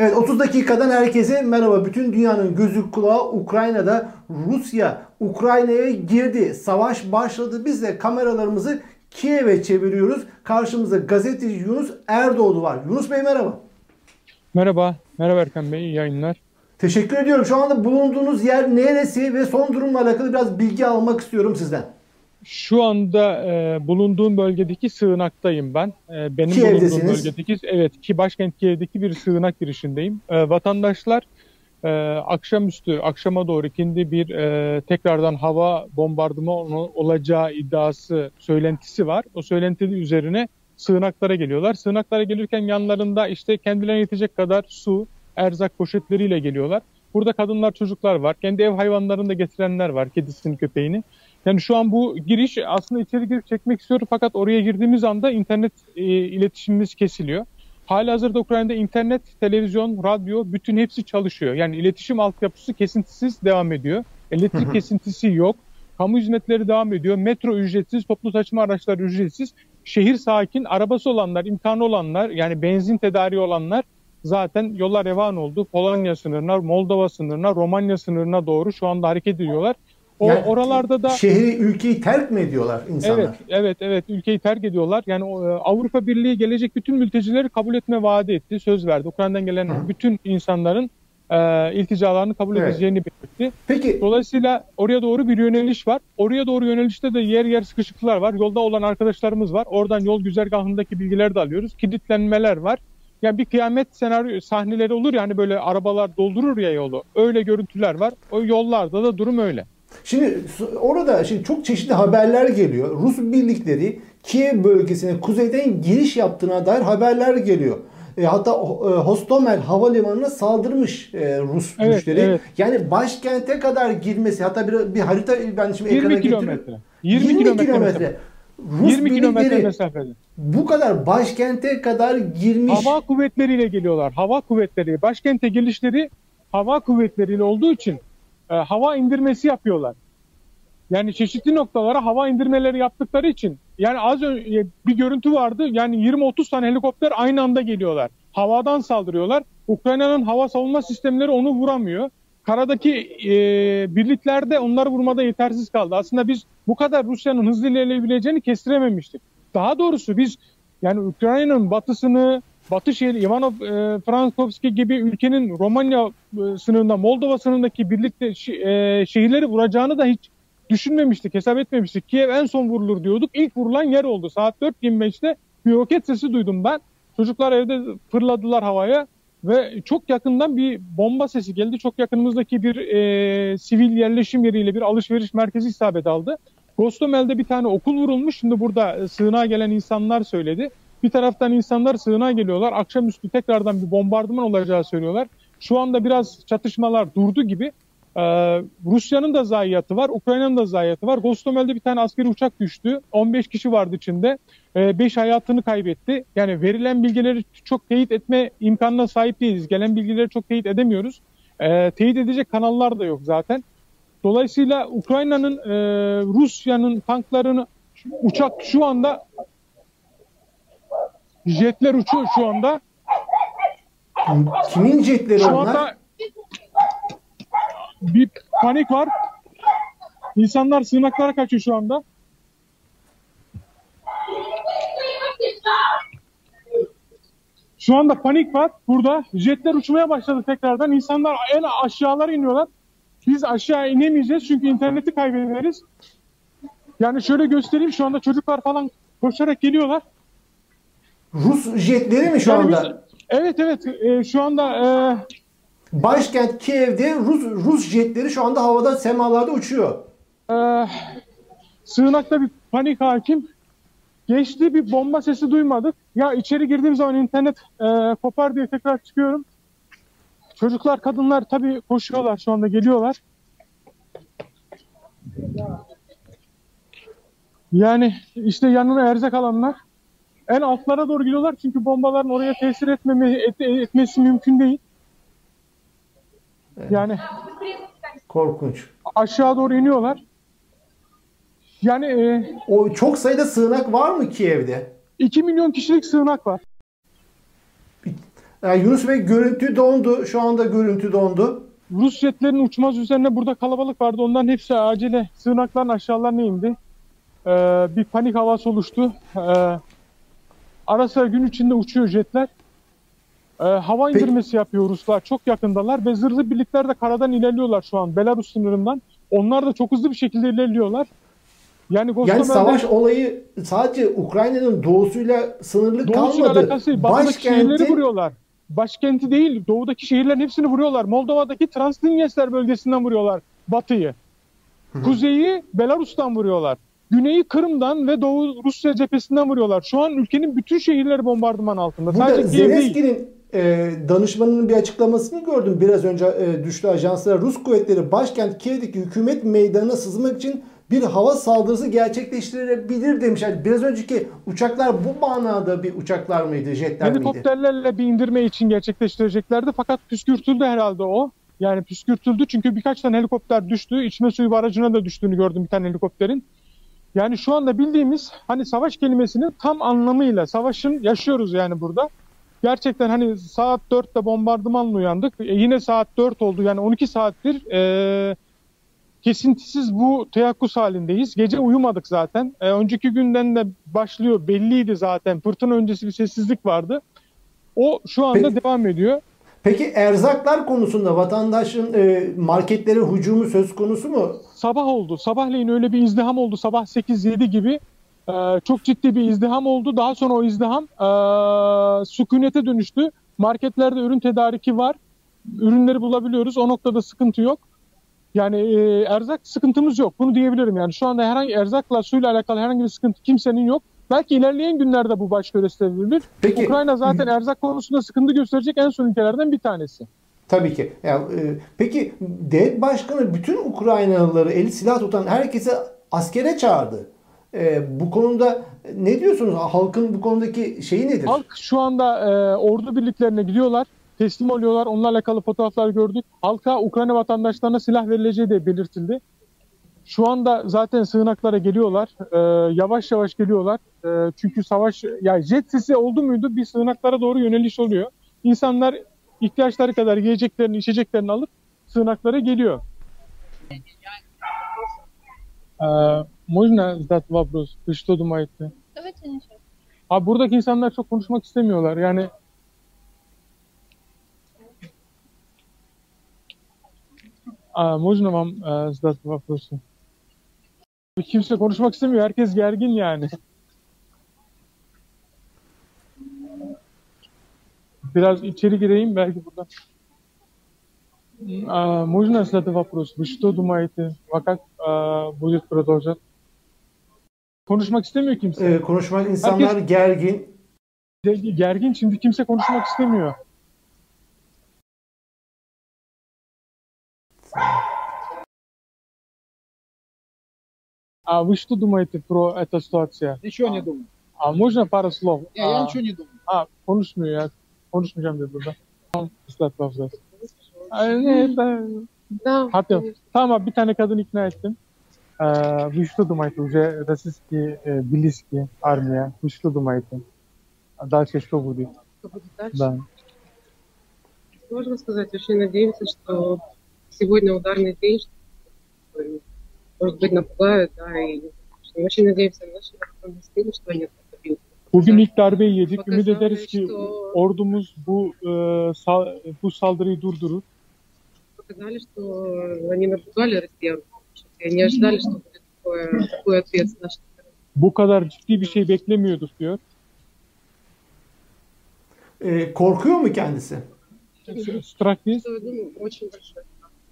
Evet 30 dakikadan herkese merhaba. Bütün dünyanın gözü kulağı Ukrayna'da. Rusya Ukrayna'ya girdi. Savaş başladı. Biz de kameralarımızı Kiev'e çeviriyoruz. Karşımızda gazeteci Yunus Erdoğdu var. Yunus Bey merhaba. Merhaba. Merhaba Erkan Bey. İyi yayınlar. Teşekkür ediyorum. Şu anda bulunduğunuz yer neresi ve son durumla alakalı biraz bilgi almak istiyorum sizden. Şu anda e, bulunduğum bölgedeki sığınaktayım ben. E, benim Kiev'desiniz. bulunduğum bölgedeki evet ki başkent Kiev'deki bir sığınak girişindeyim. E, vatandaşlar e, akşamüstü, akşama doğru ikindi bir e, tekrardan hava bombardımanı olacağı iddiası, söylentisi var. O söylenti üzerine sığınaklara geliyorlar. Sığınaklara gelirken yanlarında işte kendilerine yetecek kadar su, erzak poşetleriyle geliyorlar. Burada kadınlar, çocuklar var. Kendi ev hayvanlarını da getirenler var, kedisini, köpeğini. Yani şu an bu giriş aslında içeri girip çekmek istiyorum fakat oraya girdiğimiz anda internet e, iletişimimiz kesiliyor. Halihazırda Ukrayna'da internet, televizyon, radyo bütün hepsi çalışıyor. Yani iletişim altyapısı kesintisiz devam ediyor. Elektrik kesintisi yok. Kamu hizmetleri devam ediyor. Metro ücretsiz, toplu taşıma araçları ücretsiz. Şehir sakin, arabası olanlar, imkanı olanlar yani benzin tedariği olanlar zaten yollar revan oldu. Polonya sınırına, Moldova sınırına, Romanya sınırına doğru şu anda hareket ediyorlar. O Yani oralarda da Şehri, ülkeyi terk mi ediyorlar insanlar? Evet, evet, evet. Ülkeyi terk ediyorlar. Yani e, Avrupa Birliği gelecek bütün mültecileri kabul etme vaadi etti, söz verdi. Ukrayna'dan gelen Hı. bütün insanların e, ilticalarını kabul Evet. edeceğini belirtti. Peki Dolayısıyla oraya doğru bir yöneliş var. Oraya doğru yönelişte de yer yer sıkışıklar var. Yolda olan arkadaşlarımız var. Oradan yol güzergahındaki bilgileri de alıyoruz. Kilitlenmeler var. Yani bir kıyamet senaryo sahneleri olur ya hani böyle arabalar doldurur ya yolu. Öyle görüntüler var. O yollarda da durum öyle. Şimdi orada şimdi çok çeşitli haberler geliyor. Rus birlikleri Kiev bölgesine kuzeyden giriş yaptığına dair haberler geliyor. E, hatta e, Hostomel havalimanına saldırmış e, Rus Evet, güçleri. evet. Yani başkente kadar girmesi hatta bir, bir harita ben şimdi ekrana 20 getiriyorum. kilometre. 20, kilometre. Rus 20 kilometre mesafede. bu kadar başkente kadar girmiş. Hava kuvvetleriyle geliyorlar. Hava kuvvetleri, başkente gelişleri hava kuvvetleriyle olduğu için e, hava indirmesi yapıyorlar. Yani çeşitli noktalara hava indirmeleri yaptıkları için yani az önce bir görüntü vardı. Yani 20-30 tane helikopter aynı anda geliyorlar. Havadan saldırıyorlar. Ukrayna'nın hava savunma sistemleri onu vuramıyor. Karadaki e, birlikler de onları vurmada yetersiz kaldı. Aslında biz bu kadar Rusya'nın hızlı ilerleyebileceğini kestirememiştik. Daha doğrusu biz yani Ukrayna'nın batısını, Batı şehri Ivanov, e, Frankowski gibi ülkenin Romanya e, sınırında, Moldova sınırındaki birlikte e, şehirleri vuracağını da hiç düşünmemiştik, hesap etmemiştik. Kiev en son vurulur diyorduk. İlk vurulan yer oldu. Saat 4.25'te bir roket sesi duydum ben. Çocuklar evde fırladılar havaya ve çok yakından bir bomba sesi geldi. Çok yakınımızdaki bir e, sivil yerleşim yeriyle bir alışveriş merkezi isabet aldı. Gostomel'de bir tane okul vurulmuş. Şimdi burada e, sığınağa gelen insanlar söyledi. Bir taraftan insanlar sığınağa geliyorlar. Akşamüstü tekrardan bir bombardıman olacağı söylüyorlar. Şu anda biraz çatışmalar durdu gibi. Ee, Rusya'nın da zayiatı var, Ukrayna'nın da zayiatı var. Gostomel'de bir tane askeri uçak düştü. 15 kişi vardı içinde. 5 hayatını kaybetti. Yani verilen bilgileri çok teyit etme imkanına sahip değiliz. Gelen bilgileri çok teyit edemiyoruz. Ee, teyit edecek kanallar da yok zaten. Dolayısıyla Ukrayna'nın, e, Rusya'nın tanklarını uçak şu anda jetler uçuyor şu anda. Kimin jetleri Şu onlar? anda bir panik var. İnsanlar sığınaklara kaçıyor şu anda. Şu anda panik var burada. Jetler uçmaya başladı tekrardan. İnsanlar en aşağılara iniyorlar. Biz aşağı inemeyeceğiz çünkü interneti kaybederiz. Yani şöyle göstereyim şu anda çocuklar falan koşarak geliyorlar. Rus jetleri mi şu Yani anda? biz- evet evet e, şu anda e, Başkent Kiev'de Rus Rus jetleri şu anda havada semalarda uçuyor. Ee, sığınakta bir panik hakim. Geçti bir bomba sesi duymadık. Ya içeri girdiğim zaman internet e, kopar diye tekrar çıkıyorum. Çocuklar, kadınlar tabii koşuyorlar şu anda geliyorlar. Yani işte yanına erzak alanlar en altlara doğru gidiyorlar çünkü bombaların oraya tesir etmeme, et- etmesi mümkün değil. Yani Korkunç. aşağı doğru iniyorlar. Yani e, O çok sayıda sığınak var mı Kiev'de? 2 milyon kişilik sığınak var. Yani Yunus Bey görüntü dondu. Şu anda görüntü dondu. Rus jetlerinin uçmaz üzerine burada kalabalık vardı. Onların hepsi acele sığınakların aşağılarına indi. Ee, bir panik havası oluştu. Ee, ara sıra gün içinde uçuyor jetler. Ee, hava indirmesi yapıyor Ruslar. Çok yakındalar ve zırhlı birlikler de karadan ilerliyorlar şu an Belarus sınırından. Onlar da çok hızlı bir şekilde ilerliyorlar. Yani Yani savaş olayı sadece Ukrayna'nın doğusuyla sınırlı doğusuyla kalmadı. alakası. Batıdaki şehirleri Başkenti vuruyorlar. Başkenti değil, doğudaki şehirlerin hepsini vuruyorlar. Moldova'daki Transdinyester bölgesinden vuruyorlar batıyı. Kuzeyi Belarus'tan vuruyorlar. Güneyi Kırım'dan ve Doğu Rusya cephesinden vuruyorlar. Şu an ülkenin bütün şehirleri bombardıman altında. Burada Sadece. Zelenski'nin e, danışmanının bir açıklamasını gördüm. Biraz önce e, düştü ajanslara. Rus kuvvetleri başkent Kiev'deki hükümet meydanına sızmak için bir hava saldırısı gerçekleştirebilir demiş. Yani biraz önceki uçaklar bu manada bir uçaklar mıydı, jetler miydi? Helikopterlerle bir indirme için gerçekleştireceklerdi fakat püskürtüldü herhalde o. Yani püskürtüldü çünkü birkaç tane helikopter düştü. İçme suyu barajına da düştüğünü gördüm bir tane helikopterin. Yani şu anda bildiğimiz hani savaş kelimesinin tam anlamıyla savaşın yaşıyoruz yani burada. Gerçekten hani saat 4'te bombardımanla uyandık. E, yine saat 4 oldu yani 12 saattir e, kesintisiz bu teyakkuz halindeyiz. Gece uyumadık zaten. E, önceki günden de başlıyor belliydi zaten. Fırtına öncesi bir sessizlik vardı. O şu anda Peki. devam ediyor. Peki erzaklar konusunda vatandaşın e, marketlere hücumu söz konusu mu? Sabah oldu. Sabahleyin öyle bir izdiham oldu. Sabah 8-7 gibi. Ee, çok ciddi bir izdiham oldu. Daha sonra o izdiham ee, sükunete dönüştü. Marketlerde ürün tedariki var. Ürünleri bulabiliyoruz. O noktada sıkıntı yok. Yani ee, erzak sıkıntımız yok. Bunu diyebilirim. Yani şu anda herhangi erzakla suyla alakalı herhangi bir sıkıntı kimsenin yok. Belki ilerleyen günlerde bu baş gösterilebilir. Peki Ukrayna zaten erzak konusunda sıkıntı gösterecek en son ülkelerden bir tanesi. Tabii ki. Yani, e, peki devlet başkanı bütün Ukraynalıları eli silah tutan herkese askere çağırdı. E, bu konuda ne diyorsunuz? Halkın bu konudaki şeyi nedir? Halk şu anda e, ordu birliklerine gidiyorlar. Teslim oluyorlar. Onlarla alakalı fotoğraflar gördük. Halka Ukrayna vatandaşlarına silah verileceği de belirtildi. Şu anda zaten sığınaklara geliyorlar. E, yavaş yavaş geliyorlar. E, çünkü savaş, ya jet sesi oldu muydu bir sığınaklara doğru yöneliş oluyor. İnsanlar ihtiyaçları kadar yiyeceklerini, içeceklerini alıp sığınaklara geliyor. E, Можно задать вопрос? Вы что думаете? Давайте начнем. Abi buradaki insanlar çok konuşmak istemiyorlar. Yani А, можно вам э, задать вопросы? Kimse konuşmak istemiyor. Herkes gergin yani. Biraz içeri gireyim belki burada. А, можно задать вопрос? Вы что думаете? А как а, будет продолжать? Konuşmak istemiyor kimse. E, konuşmak insanlar Herkes- gergin. Gergin şimdi kimse konuşmak istemiyor. А вы что думаете про эту ситуацию? Ничего не думаю. А можно пару слов? Не, я А, ничего не думаю. Ha konuşmuyor ya. Konuşmayacağım dedi burada. Tamam. ıslat lafzat. Ay, ne, da- Да, Hatta конечно. tamam abi, bir tane kadın ikna ettim. Ee, вы что думаете? Уже российские э, близкие армия. Вы что думаете? А Дальше что будет? Что будет дальше? Да. Сложно сказать. Очень надеемся, что сегодня ударный день, что, может быть, напугают, да, и что очень надеемся на наши вооруженные силы, что они это добьются. Bugün ilk darbeyi yedik. Ümit Показали, ederiz ki что, ordumuz bu e, sal- bu saldırıyı durdurur. показали, что они напугали россиян. И они ожидали, что будет такое, такой ответ с нашей стороны. Bu kadar ciddi bir şey beklemiyorduk diyor. E, korkuyor mu kendisi? Strakis Что, ну, очень большой.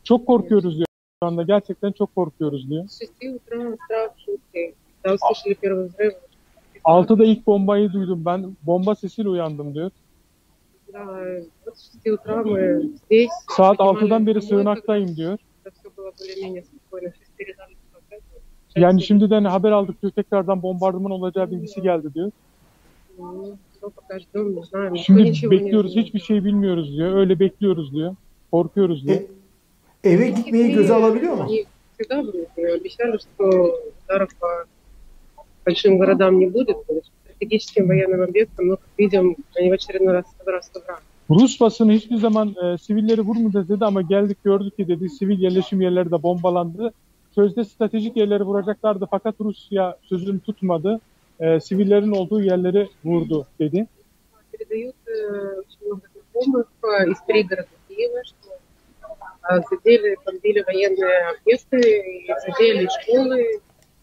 çok korkuyoruz diyor. şu anda gerçekten çok korkuyoruz diyor. 6'da ilk bombayı duydum ben. Bomba sesiyle uyandım diyor. Saat 6'dan beri sığınaktayım diyor. Yani şimdiden haber aldık diyor tekrardan bombardıman olacağı bilgisi geldi diyor. Şimdi bekliyoruz hiçbir şey bilmiyoruz diyor. Öyle bekliyoruz diyor. Korkuyoruz diyor. E, eve gitmeyi göze alabiliyor mu? Они всегда мне обещали, что ударов по большим городам не будет, по стратегическим военным объектам, но, как видим, они в очередной раз собрался враг. Rus basını hiçbir zaman e, sivilleri vurmayacağız dedi ama geldik gördük ki dedi sivil yerleşim yerleri de bombalandı. Sözde stratejik yerleri vuracaklardı fakat Rusya sözünü tutmadı. E, sivillerin olduğu yerleri vurdu dedi. Передают э, очень много знакомых э, из пригорода Киева, что э, задели, бомбили военные объекты, и задели школы,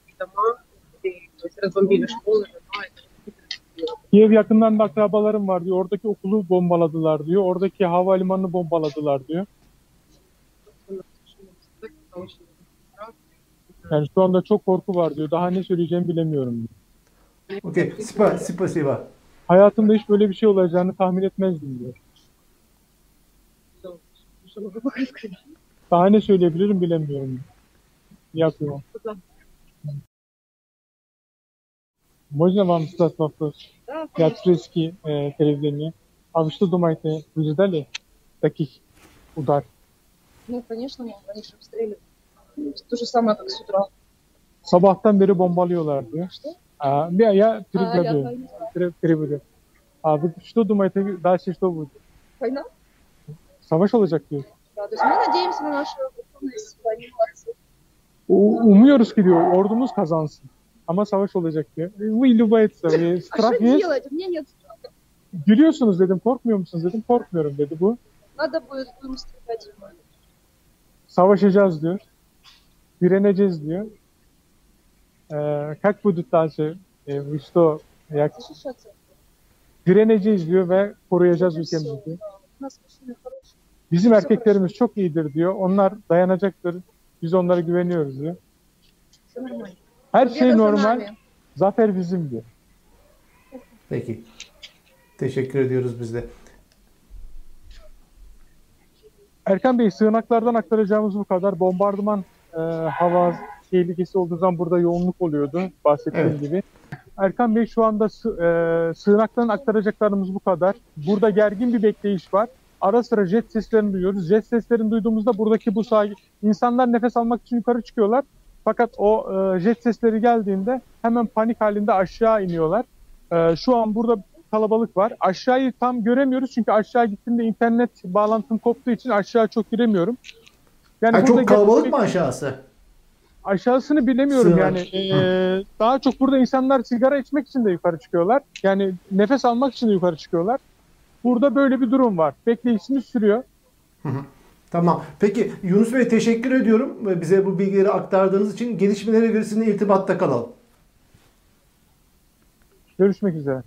и дома, и, то есть разбомбили школы, дома. и Kiev yakınlarında akrabalarım var diyor. Oradaki okulu bombaladılar diyor. Oradaki havalimanını bombaladılar diyor. собственно, что можно сказать, это очень страшно. Yani şu anda çok korku var diyor. Daha ne söyleyeceğimi bilemiyorum diyor. Okey. Spa, spasiba. Hayatımda hiç böyle bir şey olacağını tahmin etmezdim diyor. Что что могу пока сказать? Daha ne söyleyebilirim bilemiyorum diyor. Дякую. Да. Можно вам задать вопрос? Да, Я турецкий э, телевидение. А вы что думаете, вы ждали таких удар? Ну, конечно, мы раньше обстреливали. То же самое, как с утра. Sabahtan beri bombalıyorlar diyor. Что? А, я, я А, переведу. я не знаю. Пере- переведу. А вы что думаете, дальше что будет? Война? Savaş olacak diyor. Да, то есть мы надеемся на нашу готовность, они молодцы. U- Umuyoruz ki diyor ordumuz kazansın. Ama savaş olacak diyor. Вы любается. Вы А страх что есть? делать? У меня нет страха. Gülüyorsunuz dedim. Korkmuyor musunuz dedim. Korkmuyorum dedi bu. Надо будет, будем стрелять. Savaşacağız diyor. Direneceğiz diyor. Ee, как будут дальше? Ee, вы что? Jak- Защищаться. direneceğiz diyor ve koruyacağız Это ülkemizi всё, diyor. Bizim erkeklerimiz çok iyidir diyor. Onlar dayanacaktır. Biz onlara güveniyoruz diyor. Her şey normal. Zafer bizim diyor. Peki. Teşekkür ediyoruz biz de. Erkan Bey sığınaklardan aktaracağımız bu kadar. Bombardıman e, hava tehlikesi olduğu zaman burada yoğunluk oluyordu bahsettiğim evet. gibi. Erkan Bey şu anda e, sığınaktan aktaracaklarımız bu kadar. Burada gergin bir bekleyiş var. Ara sıra jet seslerini duyuyoruz. Jet seslerini duyduğumuzda buradaki bu sahil insanlar nefes almak için yukarı çıkıyorlar. Fakat o e, jet sesleri geldiğinde hemen panik halinde aşağı iniyorlar. E, şu an burada kalabalık var. Aşağıyı tam göremiyoruz çünkü aşağı gittiğimde internet bağlantım koptuğu için aşağı çok giremiyorum. Yani Ha, çok kalabalık mı aşağısı? Aşağısını bilemiyorum Sığınak. yani. Ee, daha çok burada insanlar sigara içmek için de yukarı çıkıyorlar. Yani nefes almak için de yukarı çıkıyorlar. Burada böyle bir durum var. Bekleyişimiz sürüyor. Tamam. Peki Yunus Bey teşekkür ediyorum. Bize bu bilgileri aktardığınız için gelişmelere sizinle irtibatta kalalım. Görüşmek üzere.